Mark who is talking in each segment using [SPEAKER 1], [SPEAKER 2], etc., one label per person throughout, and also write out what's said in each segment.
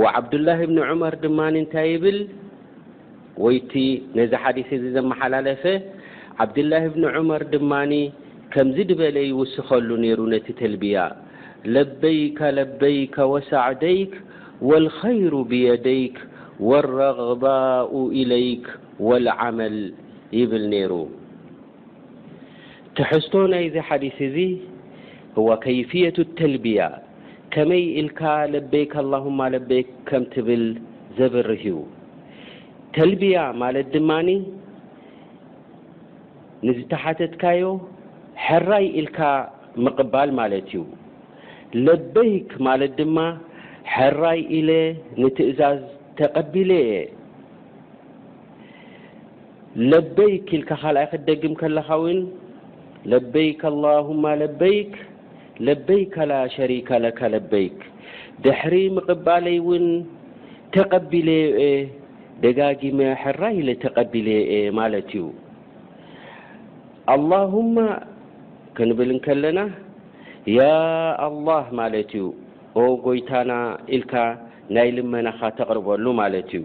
[SPEAKER 1] ወዓብዱላህ ብን ዑመር ድማ እንታይ ይብል ወይ'ቲ ነዚ ሓዲስ እዚ ዘመሓላለፈ ዓብዱላህ ብን ዑመር ድማ ከምዚ ድበለ ይውስኸሉ ነይሩ ነቲ ተልብያ ለበይከ ለበይከ ወሳዕደይክ ወልኸይሩ ብየደይክ ወረግባኡ ኢለይክ ወልዓመል ይብል ነይሩ። ትሕዝቶ ናይዚ ሓዲስ እዚ ወከይፍየቱ ተልብያ ከመይ ኢልካ ለበይክ ኣላሁማ ለበይክ ከም ትብል ዘብርህ እዩ። ተልብያ ማለት ድማ ንዝተሓተትካዮ ሕራይ ኢልካ ምቕባል ማለት እዩ። ለበይክ ማለት ድማ ሕራይ ኢለ ንትእዛዝ ተቐቢለ እየ። ለበይክ ኢልካ ካልኣይ ክትደግም ከለኻ እውን ለበይክ ኣላሁማ ለበይክ ለበይከ ላ ሸሪከ ለከ ለበይክ ድሕሪ ምቕባለይ እውን ተቐቢለዮ እየ ደጋጊመ ሕራይ ኢለ ተቐቢለዮ እየ ማለት እዩ ኣላሁማ ክንብል እንከለና ያ ኣላህ ማለት እዩ ኦ ጎይታና ኢልካ ናይ ልመናኻ ተቕርበሉ ማለት እዩ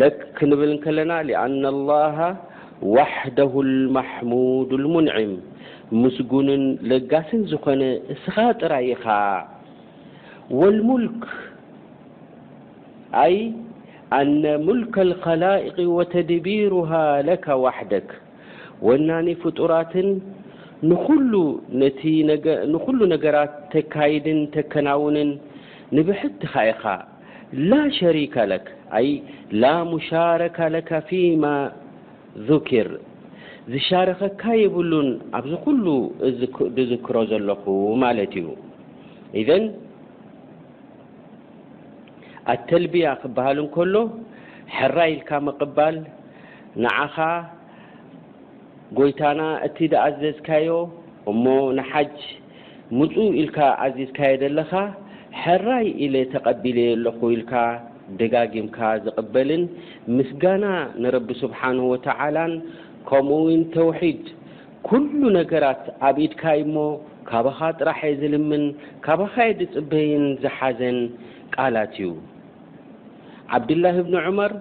[SPEAKER 1] ለክ ክንብል እንከለና ሊኣነ ላሃ ዋሕደሁ ልማሕሙዱ ልሙንዒም ምስጉንን ለጋስን ዝኾነ እስኻ ጥራይ ኢኻ። ወልሙልክ ኣይ ኣነ ሙልከ ልኸላኢቂ ወተድቢሩሃ ለከ ዋሕደክ ወናኒ ፍጡራትን ንኹሉ ነቲ ንኹሉ ነገራት ተካይድን ተከናውንን ንብሕትኻ ኢኻ። ላ ሸሪከ ለክ ኣይ ላ ሙሻረከ ለከ ፊማ ዙኪር ዝሻረከካ የብሉን ኣብዚ ኩሉ ድዝክሮ ዘለኹ ማለት እዩ ኢዘን ኣተልብያ ክበሃል እንከሎ ሕራይ ኢልካ ምቕባል ንዓኻ ጎይታና እቲ ድኣዘዝካዮ እሞ ንሓጅ ምጹ ኢልካ ኣዚዝካዮ ደለኻ ሐራይ ኢለ ተቀቢለዮ ኣለኹ ኢልካ ደጋጊምካ ዝቅበልን ምስጋና ንረቢ ሱብሓነሁ ወተዓላን ከምኡ ውን ተውሒድ ኩሉ ነገራት ኣብ ኢድካ እዩሞ ካባኻ ጥራሕ እየ ዝልምን ካባኻየ ድጽበይን ዝሓዘን ቃላት እዩ ዓብድላህ ብን ዑመር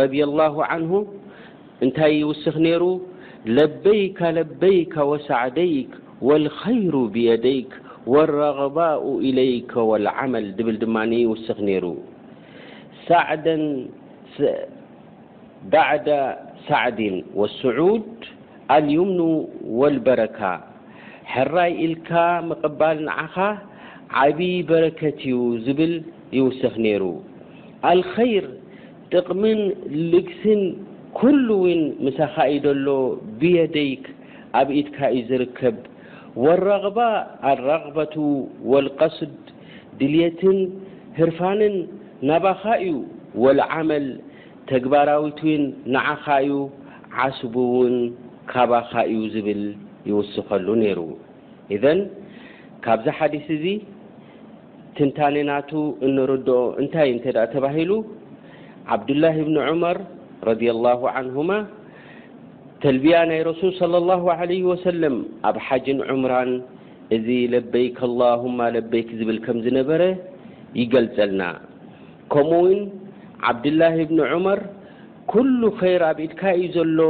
[SPEAKER 1] ረዲየላሁ ዓንሁ እንታይ ይውስክ ይሩ لبيك لبيك وسعديك والخير بيديك والرغباء إليك والعمل يوس ر بعد سعد واسعود اليمن والبركة حري إلك مقبل نع عبي بركت ل يوسخ نر الخير ጥቅምን ልግስን ኩሉ ዊን ምሳካ ኢዩ ደሎ ብየደይክ ኣብ ኢድካ ኢዩ ዝርከብ ወረቅባ ኣልረቅበቱ ወልቀስድ ድልየትን ህርፋንን ናባካ ኢዩ ወልዓመል ተግባራዊት ዊን ንዓካ ኢዩ ዓስቡ ዊን ካባካ ኢዩ ዝብል ይውስከሉ ነይሩ ኢዘን ካብዚ ሓዲስ እዚ ትንታነ ናቱ እንርድኦ እንታይ እንተ ተባሂሉ ዓብዱላህ ብኒ ዑመር ረድያ ላሁ ዓንሁማ ተልብያ ናይ ረሱል صለ ላሁ ዓለይህ ወሰለም ኣብ ሓጅን ዑምራን እዚ ለበይክ ኣላሁማ ለበይክ ዝብል ከም ዝነበረ ይገልጸልና ከምኡ ውን ዓብድላህ ብኒ ዑመር ኩሉ ኼር ኣብ ኢድካ ኢዩ ዘሎ፣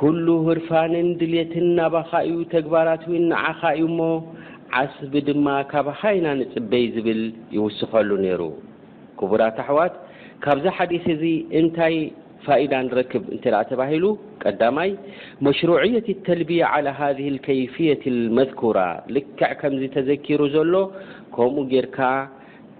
[SPEAKER 1] ኩሉ ህርፋንን ድሌትን ናባኻ ኢዩ፣ ተግባራት ውን ንዓኻ ኢዩ እሞ ዓስቢ ድማ ካባኻ ኢና ንጽበይ ዝብል ይውስኸሉ ኔሩ። ክቡራት ኣሕዋት ካብዚ ሓዲስ እዚ እንታይ ፋኢዳ ንረክብ እንተ ተባሂሉ ቀዳማይ መሽሩዕየት ተልብያ ዓላ ሃዚህ ልከይፍየት ልመዝኩራ ልክዕ ከምዚ ተዘኪሩ ዘሎ ከምኡ ጌርካ